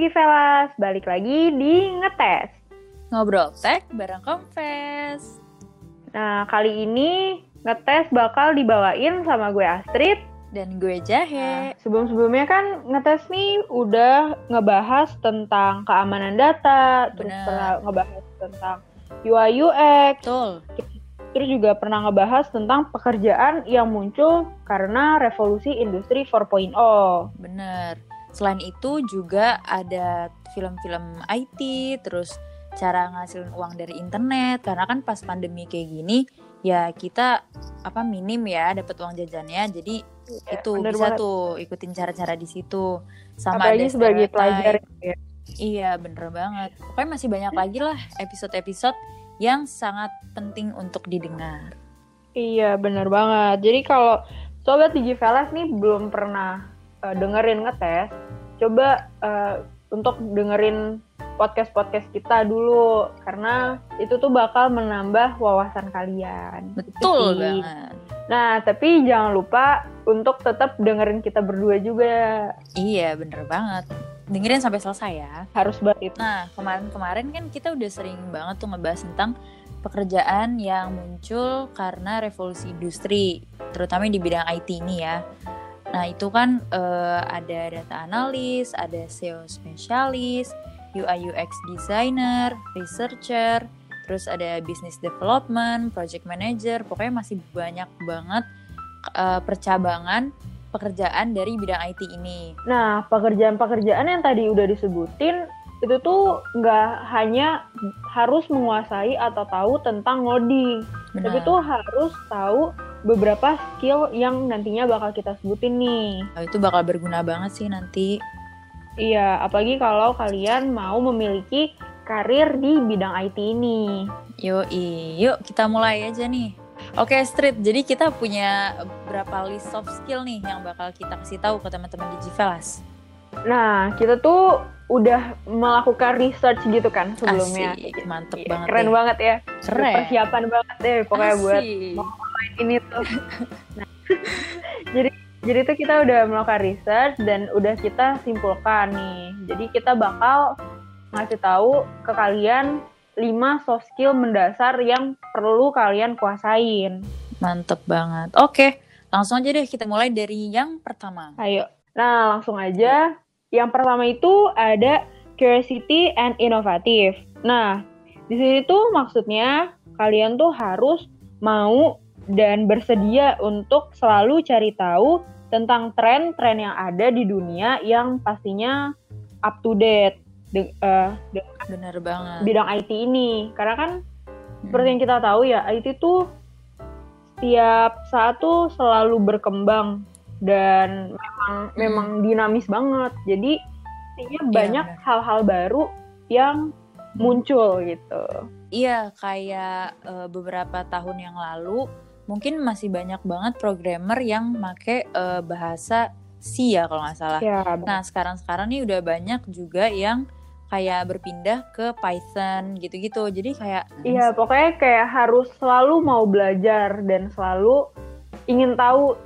Digivelas, balik lagi di Ngetes. Ngobrol tech bareng Confess. Nah, kali ini Ngetes bakal dibawain sama gue Astrid. Dan gue Jahe. Nah, sebelum-sebelumnya kan Ngetes nih udah ngebahas tentang keamanan data, terus Bener. pernah ngebahas tentang UI UX, Betul. terus juga pernah ngebahas tentang pekerjaan yang muncul karena revolusi industri 4.0. Bener. Selain itu juga ada film-film IT, terus cara ngasilin uang dari internet. Karena kan pas pandemi kayak gini, ya kita apa minim ya dapat uang jajannya. Jadi itu bener bisa banget. tuh ikutin cara-cara di situ. Sama Apalagi ada sebagai pelajar ya. Iya bener banget. Pokoknya masih banyak lagi lah episode-episode yang sangat penting untuk didengar. Iya, bener banget. Jadi kalau sobat Digivelas nih belum pernah eh, dengerin ngetes, coba eh, untuk dengerin podcast-podcast kita dulu karena itu tuh bakal menambah wawasan kalian. Betul banget. Nah, tapi jangan lupa untuk tetap dengerin kita berdua juga. Iya bener banget. Dengerin sampai selesai ya. Harus banget itu. Nah kemarin-kemarin kan kita udah sering banget tuh ngebahas tentang pekerjaan yang muncul karena revolusi industri, terutama di bidang IT ini ya. Nah itu kan eh, ada data analis, ada SEO spesialis, UI UX designer, researcher, terus ada business development, project manager, pokoknya masih banyak banget eh, percabangan pekerjaan dari bidang IT ini. Nah, pekerjaan-pekerjaan yang tadi udah disebutin itu tuh nggak hanya harus menguasai atau tahu tentang ngoding, Benar. tapi tuh harus tahu beberapa skill yang nantinya bakal kita sebutin nih. Oh, itu bakal berguna banget sih nanti. Iya, apalagi kalau kalian mau memiliki karir di bidang IT ini. Yuk, yuk kita mulai aja nih. Oke, Street. Jadi kita punya berapa list soft skill nih yang bakal kita kasih tahu ke teman-teman di Gvelas. Nah, kita tuh udah melakukan research gitu kan sebelumnya. Asik, mantep Iya, banget Keren deh. banget ya. Keren. Persiapan banget deh pokoknya buat Asik. ini tuh. Nah, jadi jadi tuh kita udah melakukan research dan udah kita simpulkan nih. Jadi kita bakal ngasih tahu ke kalian 5 soft skill mendasar yang perlu kalian kuasain. Mantep banget. Oke, langsung aja deh kita mulai dari yang pertama. Ayo. Nah, langsung aja. Yang pertama itu ada curiosity and innovative. Nah, di sini tuh maksudnya kalian tuh harus mau dan bersedia untuk selalu cari tahu tentang tren-tren yang ada di dunia yang pastinya up to date de- eh, dengan Bener banget. bidang IT ini. Karena kan Hmm. seperti yang kita tahu ya, IT tuh setiap saat tuh selalu berkembang dan memang memang dinamis banget. Jadi intinya Iya, banyak benar. hal-hal baru yang muncul gitu. Iya, kayak eh, beberapa tahun yang lalu mungkin masih banyak banget programmer yang make eh, bahasa C ya kalau nggak salah. Ya, Nah, sekarang-sekarang nih udah banyak juga yang kayak berpindah ke Python gitu-gitu. Jadi kayak iya pokoknya kayak harus selalu mau belajar dan selalu ingin tahu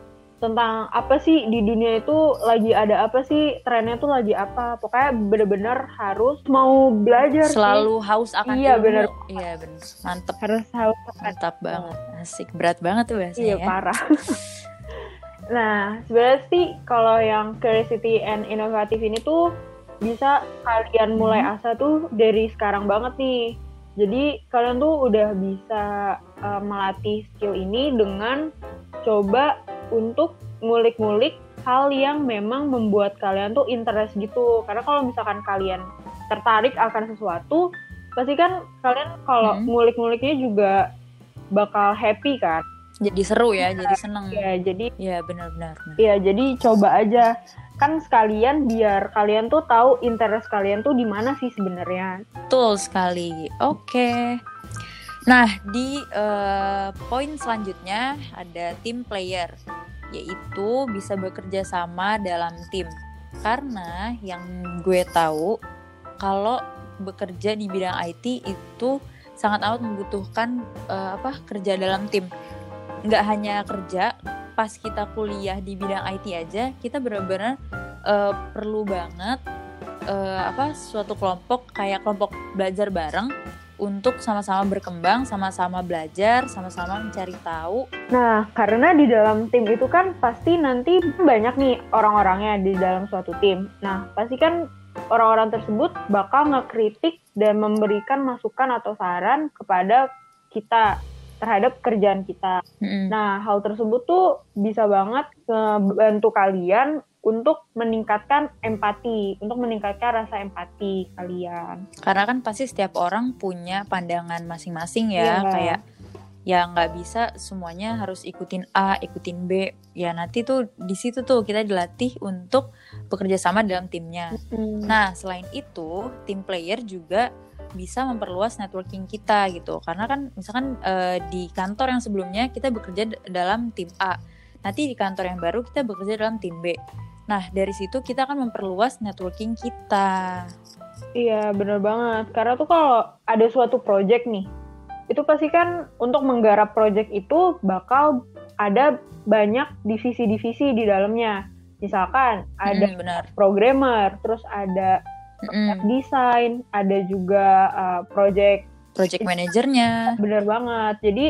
tentang apa sih di dunia itu lagi ada apa sih trennya tuh lagi apa. Pokoknya bener-bener harus mau belajar sih. selalu haus akan Iya, ilmu. bener. Iya, bener. Mantep. harus tahu Mantap banget. Asik. Berat banget tuh bahasanya Iya ya. parah. nah sebenarnya sih kalau yang curiosity and inovatif ini tuh bisa kalian mulai Hmm. asa tuh dari sekarang banget nih. Jadi kalian tuh udah bisa uh, melatih skill ini dengan coba untuk ngulik-ngulik hal yang memang membuat kalian tuh interest gitu. Karena kalau misalkan kalian tertarik akan sesuatu, pasti kan kalian kalau Hmm. ngulik-nguliknya juga bakal happy kan. Jadi seru ya, jadi seneng. Ya, jadi Iya, benar-benar. benar. ya jadi coba aja kan sekalian biar kalian tuh tahu interest kalian tuh di mana sih sebenarnya. Betul sekali. Oke. Nah, di eh, poin selanjutnya ada tim player, yaitu bisa bekerja sama dalam tim. Karena yang gue tahu, kalau bekerja di bidang IT itu sangat amat membutuhkan eh, apa kerja dalam tim. Nggak hanya kerja, pas kita kuliah di bidang IT aja, kita benar-benar eh, perlu banget uh, apa suatu kelompok kayak kelompok belajar bareng untuk sama-sama berkembang, sama-sama belajar, sama-sama mencari tahu. Nah, karena di dalam tim itu kan pasti nanti banyak nih orang-orangnya di dalam suatu tim. Nah, pasti kan orang-orang tersebut bakal ngekritik dan memberikan masukan atau saran kepada kita terhadap kerjaan kita. Mm-hmm. Nah, hal tersebut tuh bisa banget membantu kalian untuk meningkatkan empati, untuk meningkatkan rasa empati kalian. Karena kan pasti setiap orang punya pandangan masing-masing ya, yeah. kayak ya nggak bisa semuanya harus ikutin A, ikutin B. Ya nanti tuh di situ tuh kita dilatih untuk bekerja sama dalam timnya. Mm. Nah selain itu tim player juga bisa memperluas networking kita gitu. Karena kan misalkan uh, di kantor yang sebelumnya kita bekerja dalam tim A, nanti di kantor yang baru kita bekerja dalam tim B. Nah, dari situ kita akan memperluas networking kita. Iya, bener banget. Karena tuh kalau ada suatu project nih, itu pasti kan untuk menggarap project itu bakal ada banyak divisi-divisi di dalamnya. Misalkan ada hmm, benar. programmer, terus ada mm. desain, ada juga uh, project project manajernya. Bener banget. Jadi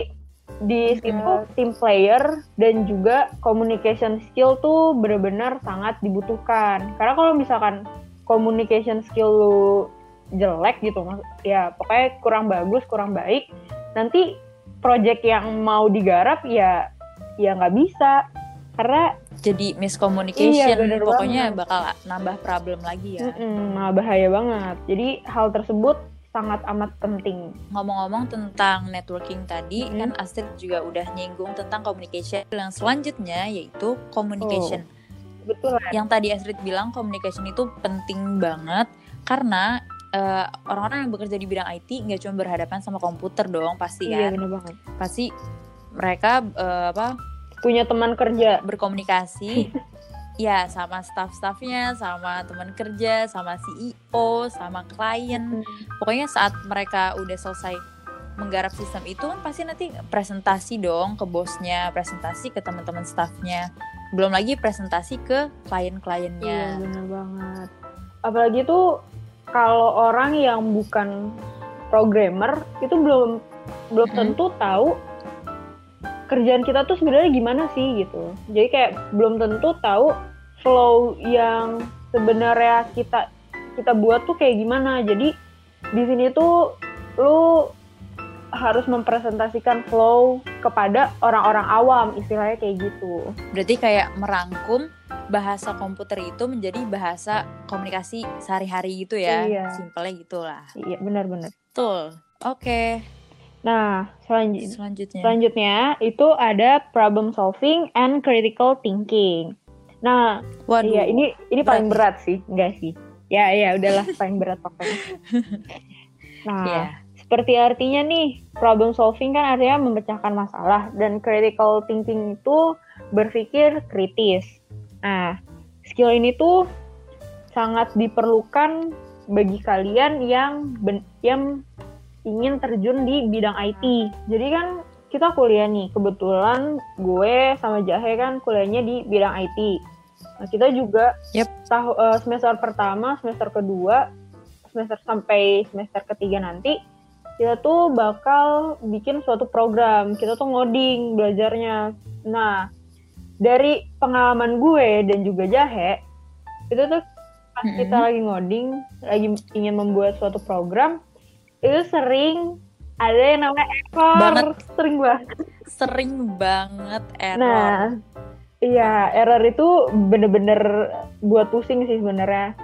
di situ hmm. team player dan juga communication skill tuh benar-benar sangat dibutuhkan. Karena kalau misalkan communication skill lu jelek gitu, ya pokoknya kurang bagus, kurang baik, nanti project yang mau digarap ya ya nggak bisa karena jadi miscommunication iya, pokoknya banget. bakal nambah problem lagi ya. Mm -mm, bahaya banget. Jadi hal tersebut sangat amat penting. Ngomong-ngomong tentang networking tadi, hmm. kan Astrid juga udah nyinggung tentang communication. Yang selanjutnya yaitu communication. Oh, betul. Yang tadi Astrid bilang communication itu penting banget karena uh, orang-orang yang bekerja di bidang IT nggak cuma berhadapan sama komputer dong, pasti iya, kan. Iya, benar banget. Pasti mereka uh, apa punya teman kerja berkomunikasi ya sama staff-staffnya, sama teman kerja, sama CEO, sama klien. Hmm. Pokoknya saat mereka udah selesai menggarap sistem itu kan pasti nanti presentasi dong ke bosnya, presentasi ke teman-teman staffnya. Belum lagi presentasi ke klien-kliennya. Iya benar banget. Apalagi tuh kalau orang yang bukan programmer itu belum belum hmm. tentu tahu kerjaan kita tuh sebenarnya gimana sih gitu. Jadi kayak belum tentu tahu flow yang sebenarnya kita kita buat tuh kayak gimana. Jadi di sini tuh lu harus mempresentasikan flow kepada orang-orang awam istilahnya kayak gitu. Berarti kayak merangkum bahasa komputer itu menjadi bahasa komunikasi sehari-hari gitu ya. Iya. Simpelnya gitulah. Iya, benar-benar. Betul. Oke. Okay. Nah, selanjut selanjutnya. Selanjutnya itu ada problem solving and critical thinking. Nah, Waduh, iya ini ini berat. paling berat sih, enggak sih? Ya, ya udahlah paling berat pokoknya. Nah, yeah. Seperti artinya nih, problem solving kan artinya memecahkan masalah dan critical thinking itu berpikir kritis. Nah, skill ini tuh sangat diperlukan bagi kalian yang yang ingin terjun di bidang IT. Jadi kan kita kuliah nih, kebetulan gue sama Jahe kan kuliahnya di bidang IT. Nah, kita juga yep. tahu uh, semester pertama, semester kedua, semester sampai semester ketiga nanti kita tuh bakal bikin suatu program. Kita tuh ngoding belajarnya. Nah, dari pengalaman gue dan juga Jahe, itu tuh pas mm -hmm. kita lagi ngoding, lagi ingin membuat suatu program, itu sering ada yang namanya error banget. sering banget sering banget error nah iya error itu bener-bener buat pusing sih sebenarnya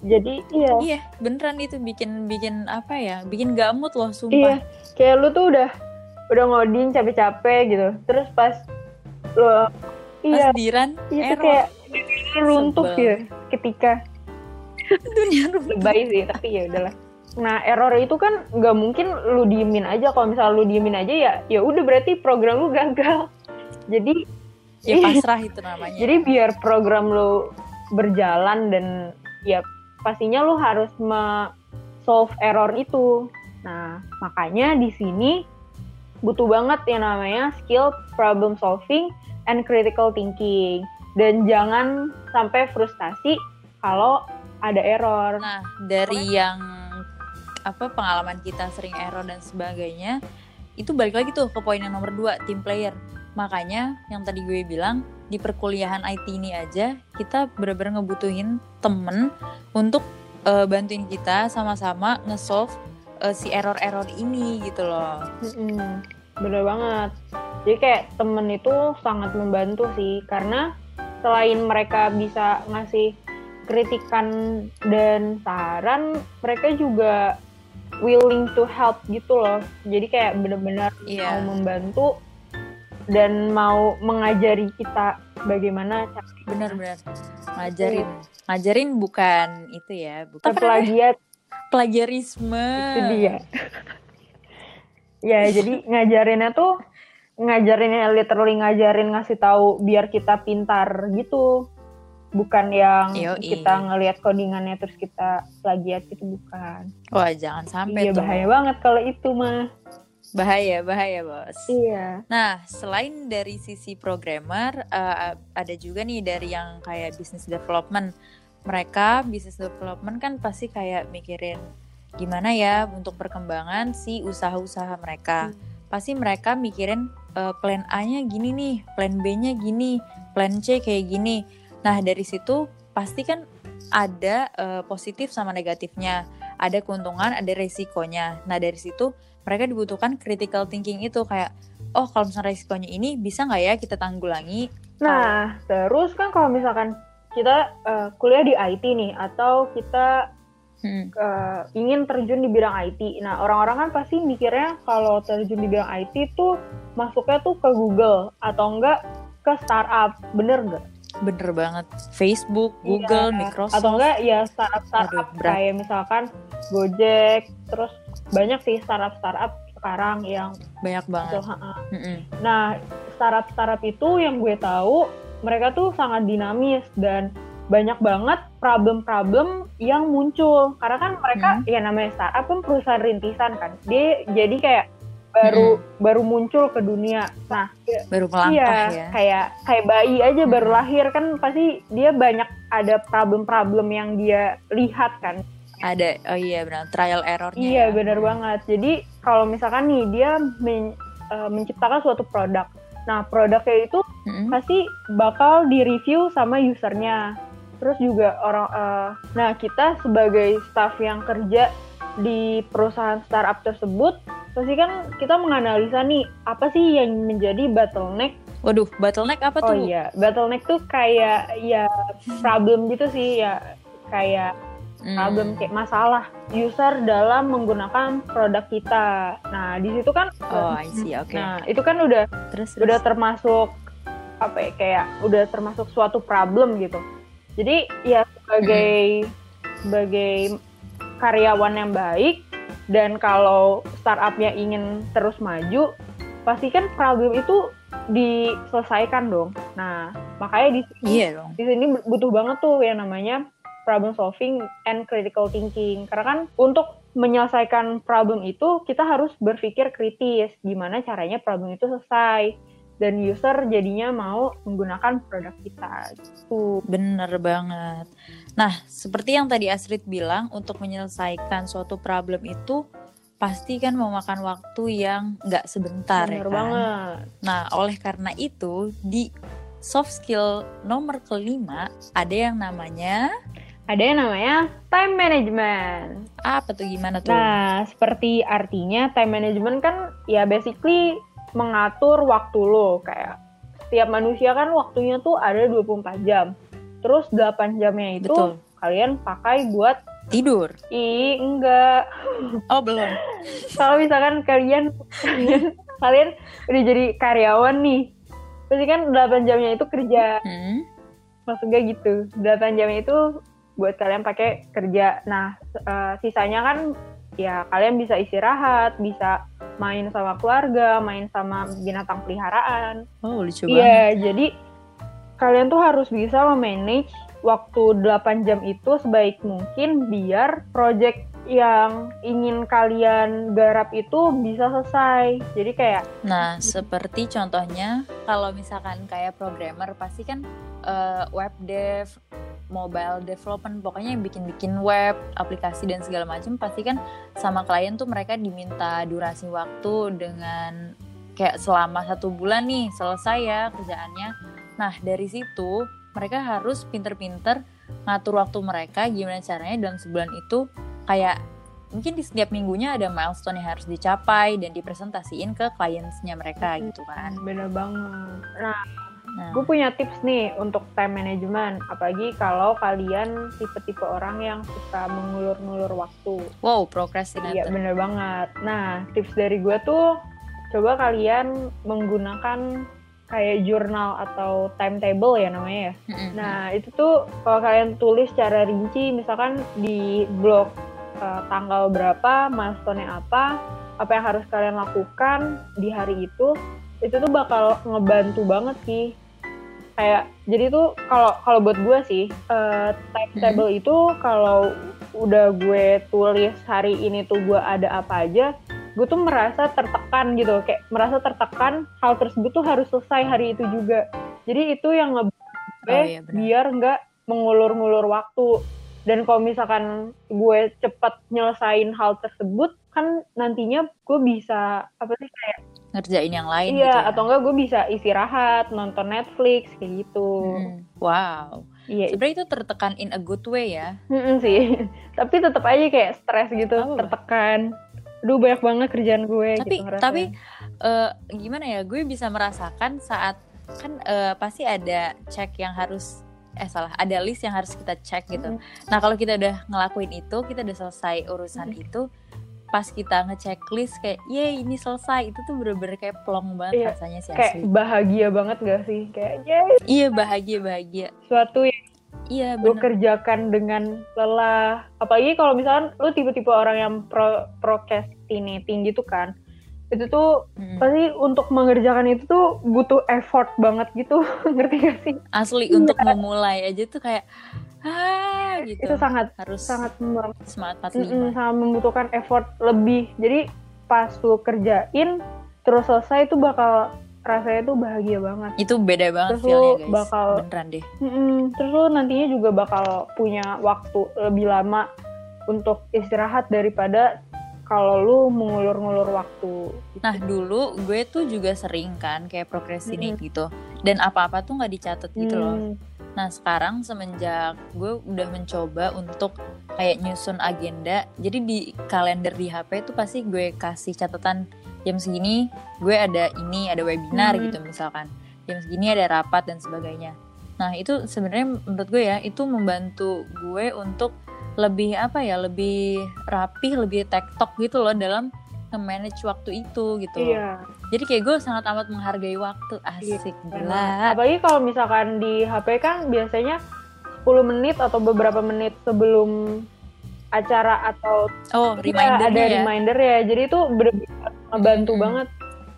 jadi iya. Iya beneran itu bikin bikin apa ya bikin gamut loh sumpah. Iya kayak lu tuh udah udah ngoding capek-capek gitu. Terus pas lo iya. Diran iya error. kayak runtuh ya ketika. Dunia runtuh lebay sih tapi ya udahlah. Nah error itu kan nggak mungkin lu diemin aja. Kalau misalnya lu diemin aja ya ya udah berarti program lu gagal. Jadi ya pasrah itu namanya. Jadi biar program lu berjalan dan ya pastinya lu harus me solve error itu. Nah makanya di sini butuh banget yang namanya skill problem solving and critical thinking dan jangan sampai frustasi kalau ada error. Nah, dari yang apa pengalaman kita sering error dan sebagainya, itu balik lagi tuh ke poin yang nomor dua, tim player. Makanya yang tadi gue bilang di perkuliahan IT ini aja kita bener-bener ngebutuhin temen untuk uh, bantuin kita sama-sama nge-solve uh, si error-error ini gitu loh. Mm-mm, bener banget. Jadi kayak temen itu sangat membantu sih karena selain mereka bisa ngasih kritikan dan saran, mereka juga willing to help gitu loh. Jadi kayak bener-bener Iya. mau membantu dan mau mengajari kita bagaimana cara Bener-bener ngajarin, ngajarin bukan itu ya, bukan plagiat plagiarisme. itu dia. ya, jadi ngajarinnya tuh ngajarinnya literally ngajarin ngasih tahu biar kita pintar gitu. Bukan yang Yoi. kita ngelihat codingannya terus kita plagiat itu bukan. Wah jangan sampai Iya tuh. bahaya banget kalau itu mah. Bahaya, bahaya bos. Iya. Nah, selain dari sisi programmer, eh, ada juga nih dari yang kayak business development. Mereka business development kan pasti kayak mikirin gimana ya untuk perkembangan si usaha-usaha mereka. Pasti mereka mikirin eh, plan A-nya gini nih, plan B-nya gini, plan C kayak gini. Nah, dari situ pasti kan ada eh, positif sama negatifnya, ada keuntungan, ada resikonya. Nah, dari situ mereka dibutuhkan critical thinking itu kayak oh kalau misalnya resikonya ini bisa nggak ya kita tanggulangi Nah, terus kan kalau misalkan kita eh, kuliah di IT nih atau kita Hmm, eh, ingin terjun di bidang IT. Nah, orang-orang kan pasti mikirnya kalau terjun di bidang IT tuh masuknya tuh ke Google atau enggak ke startup. Bener nggak? Bener banget Facebook Google Iya. Microsoft Atau enggak ya startup-startup Aduh, berat. kayak misalkan Gojek, terus banyak sih startup-startup sekarang yang banyak banget ha-ha. Mm-mm. Nah, startup-startup itu yang gue tahu mereka tuh sangat dinamis dan banyak banget problem-problem yang muncul. Karena kan mereka Hmm. ya namanya startup kan perusahaan rintisan kan. Dia jadi kayak baru baru muncul ke dunia. Nah, baru melangkah iya, ya kayak kayak bayi aja baru Hmm. lahir kan pasti dia banyak ada problem-problem yang dia lihat kan. ada oh iya benar trial errornya Iya ya. benar banget. Jadi kalau misalkan nih dia men- eh, menciptakan suatu produk, nah produknya itu Mm-mm. pasti bakal di-review sama usernya. Terus juga orang, eh, nah kita sebagai staff yang kerja di perusahaan startup tersebut, pasti kan kita menganalisa nih apa sih yang menjadi bottleneck. waduh bottleneck apa Oh tuh iya, bottleneck tuh kayak ya problem gitu sih ya kayak Hmm. problem kayak masalah user dalam menggunakan produk kita. Nah, di situ kan oh I see oke Nah, itu kan udah terus udah terus termasuk apa ya kayak udah termasuk suatu problem gitu. Jadi ya sebagai sebagai karyawan yang baik dan kalau startupnya ingin terus maju, pasti kan problem itu diselesaikan dong. Nah, makanya di sini iya dong di sini butuh banget tuh yang namanya problem solving and critical thinking. Karena kan untuk menyelesaikan problem itu kita harus berpikir kritis gimana caranya problem itu selesai dan user jadinya mau menggunakan produk kita gitu. Bener banget. Nah, seperti yang tadi Astrid bilang, untuk menyelesaikan suatu problem itu pasti kan memakan waktu yang nggak sebentar ya Bener kan. banget. Nah, oleh karena itu di soft skill nomor kelima ada yang namanya Ada yang namanya time management. apa tuh gimana tuh? Nah, seperti artinya time management kan ya basically mengatur waktu lo kayak setiap manusia kan waktunya tuh ada 24 jam. Terus 8 jamnya itu Betul. kalian pakai buat Tidur. ih enggak. Oh, belum. Kalau misalkan kalian kalian, udah jadi karyawan nih. Pasti kan 8 jamnya itu kerja. Hmm. Maksudnya gitu. 8 jamnya itu buat kalian pakai kerja. Nah, eh, sisanya kan ya kalian bisa istirahat, bisa main sama keluarga, main sama binatang peliharaan. Oh, lucu banget. Iya, jadi kalian tuh harus bisa memanage waktu 8 jam itu sebaik mungkin biar project yang ingin kalian garap itu bisa selesai. Jadi kayak Nah, seperti contohnya kalau misalkan kayak programmer pasti kan eh, web dev mobile development pokoknya yang bikin-bikin web aplikasi dan segala macam pasti kan sama klien tuh mereka diminta durasi waktu dengan kayak selama satu bulan nih selesai ya kerjaannya nah dari situ mereka harus pinter-pinter ngatur waktu mereka gimana caranya dalam sebulan itu kayak mungkin di setiap minggunya ada milestone yang harus dicapai dan dipresentasiin ke kliennya mereka gitu kan. Bener banget. Nah nah. gue punya tips nih untuk time management apalagi kalau kalian tipe-tipe orang yang suka mengulur-ngulur waktu. Wow Iya procrastinator bener banget. Nah tips dari gue tuh coba kalian menggunakan kayak jurnal atau timetable ya namanya ya. Nah itu tuh kalau kalian tulis secara rinci misalkan di blog eh, tanggal berapa, milestone-nya apa, apa yang harus kalian lakukan di hari itu, itu tuh bakal ngebantu banget sih. Kayak jadi tuh kalau kalau buat gue sih eh, timetable itu kalau udah gue tulis hari ini tuh gue ada apa aja, gue tuh merasa tertekan gitu, kayak merasa tertekan hal tersebut tuh harus selesai hari itu juga. Jadi itu yang nge gue Oh, iya, benar. biar nggak mengulur-ngulur waktu. Dan kalau misalkan gue cepet nyelesain hal tersebut, kan nantinya gue bisa apa sih kayak ngerjain yang lain iya gitu ya. atau enggak gue bisa istirahat nonton Netflix kayak gitu. Mm. Wow. Iya Sebenarnya itu tertekan in a good way ya. Mm-mm sih. Tapi tetap aja kayak stres gitu, Apa? tertekan. Aduh banyak banget kerjaan gue Tapi gitu tapi eh, gimana ya? Gue bisa merasakan saat kan eh, pasti ada cek yang harus eh salah ada list yang harus kita cek gitu. Mm. Nah kalau kita udah ngelakuin itu, kita udah selesai urusan Mm. itu, pas kita ngechecklist kayak, ye ini selesai, itu tuh bener-bener kayak plong banget Iya, rasanya sih kayak asli. bahagia banget gak sih? Kayak yay, Iya bahagia bahagia. suatu yang Iya lu bener. kerjakan dengan lelah. Apalagi kalau misalkan lu tipe-tipe orang yang pro procrastinating gitu kan. Itu tuh Mm. pasti untuk mengerjakan itu tuh butuh effort banget gitu. Ngerti gak sih? Asli untuk memulai aja tuh kayak ah gitu. Itu sangat harus sangat semangat Mm-mm, 45. sangat membutuhkan effort lebih. Jadi pas lu kerjain terus selesai itu bakal rasanya tuh bahagia banget. Itu beda banget Terus lu feelnya guys. bakal- Beneran deh. Mm-mm. Terus lu nantinya juga bakal punya waktu lebih lama untuk istirahat daripada kalau lu mengulur-ngulur waktu. Nah dulu gue tuh juga sering kan kayak procrastinate gitu. Dan apa-apa tuh nggak dicatat gitu loh. Hmm, Nah sekarang semenjak gue udah mencoba untuk kayak nyusun agenda. Jadi di kalender di HP tuh pasti gue kasih catatan jam segini gue ada ini ada webinar Hmm. gitu misalkan. Jam segini ada rapat dan sebagainya. Nah itu sebenarnya menurut gue ya itu membantu gue untuk lebih apa ya lebih rapih lebih tektok gitu loh dalam nge-manage waktu itu gitu. Iya. Jadi kayak gue sangat amat menghargai waktu asik Memang. gila. Apalagi kalau misalkan di HP kan biasanya 10 menit atau beberapa menit sebelum acara atau Oh Iya, reminder ada ya. reminder ya. Jadi itu bener-bener ngebantu Mm-mm. banget.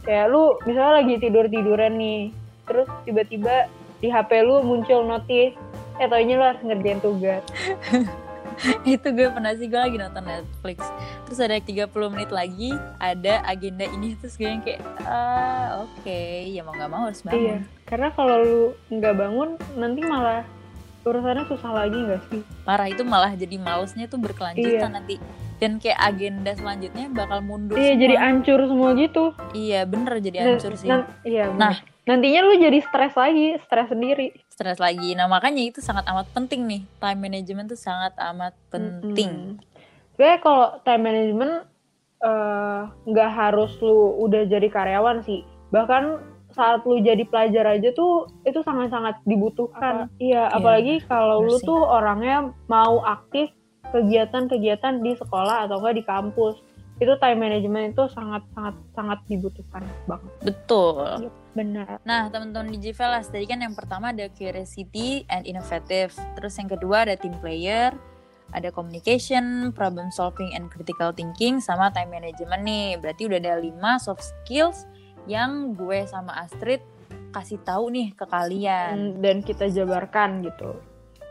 Kayak lu misalnya lagi tidur-tiduran nih, terus tiba-tiba di HP lu muncul notif, eh taunya lu harus ngerjain tugas. itu gue pernah sih gue lagi nonton Netflix terus ada 30 menit lagi ada agenda ini terus gue yang kayak ah oke ya mau nggak mau harus Iya, bangun karena kalau lu nggak bangun nanti malah urusannya susah lagi nggak sih? parah itu malah jadi malesnya tuh berkelanjutan Iya. nanti dan kayak agenda selanjutnya bakal mundur Iya, semua. jadi hancur semua gitu. iya bener jadi hancur sih nan- iya, Nah. nantinya lu jadi stres lagi, stres sendiri. stres lagi nah makanya itu sangat amat penting nih time management tuh sangat amat penting Mm-mm. Sebenarnya kalau time management eh, nggak harus lu udah jadi karyawan sih. Bahkan saat lu jadi pelajar aja tuh itu sangat-sangat dibutuhkan. Iya, Iya, apalagi kalau lu tuh orangnya mau aktif kegiatan-kegiatan di sekolah atau enggak di kampus. Itu time management itu sangat sangat sangat dibutuhkan banget. betul Benar. Nah, teman-teman di Velas, tadi kan yang pertama ada curiosity and innovative. Terus yang kedua ada team player, ada communication, problem solving and critical thinking, sama time management nih. Berarti udah ada 5 soft skills yang gue sama Astrid kasih tahu nih ke kalian. Dan kita jabarkan gitu.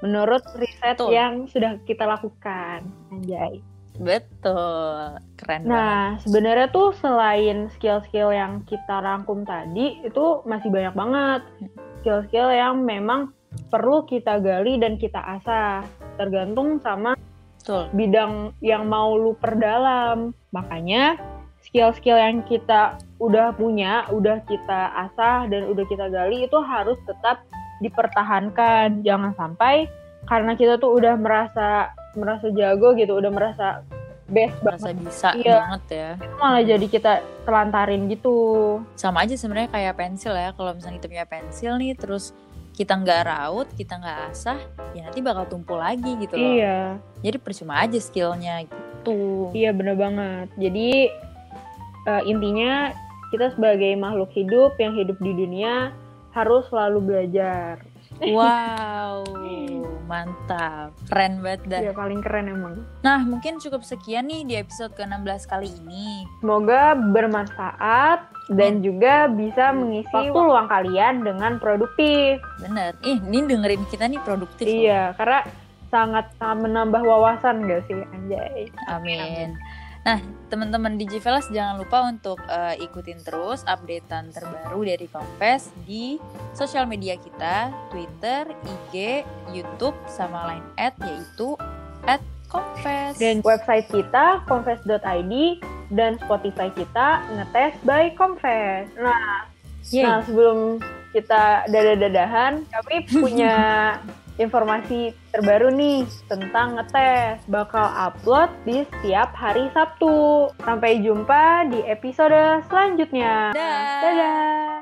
Menurut riset Betul. yang sudah kita lakukan. Anjay. Betul. Keren banget. Nah, sebenarnya tuh selain skill-skill yang kita rangkum tadi, itu masih banyak banget skill-skill yang memang perlu kita gali dan kita asah. Tergantung sama Betul. bidang yang mau lu perdalam. Makanya skill-skill yang kita udah punya, udah kita asah dan udah kita gali itu harus tetap dipertahankan. Jangan sampai karena kita tuh udah merasa merasa jago gitu, udah merasa best Merasa banget, bisa Iya. banget ya. itu malah jadi kita telantarin gitu. Sama aja sebenarnya kayak pensil ya. Kalau misalnya kita punya pensil nih, terus kita nggak raut, kita nggak asah, ya nanti bakal tumpul lagi gitu loh. Iya, Jadi percuma aja skillnya gitu. iya bener banget. Jadi eh, intinya kita sebagai makhluk hidup yang hidup di dunia harus selalu belajar. Wow, mantap. Keren banget dah. Ya paling keren emang. Nah, mungkin cukup sekian nih di episode ke-16 kali ini. Semoga bermanfaat dan juga bisa mengisi waktu luang kalian dengan produktif. Bener. Ih, ini dengerin kita nih produktif. loh. Iya, karena sangat sangat menambah wawasan gak sih, anjay. Amin. Nah, teman-teman Digivelas jangan lupa untuk eh, ikutin terus updatean terbaru dari Confess di sosial media kita, Twitter, IG, YouTube, sama line at yaitu at Confess. Dan website kita confess.id dan Spotify kita ngetes by Confess. Nah, nah sebelum kita dadah-dadahan, kami punya informasi terbaru nih tentang ngetes. Bakal upload di setiap hari Sabtu. Sampai jumpa di episode selanjutnya. Dah. Dadah.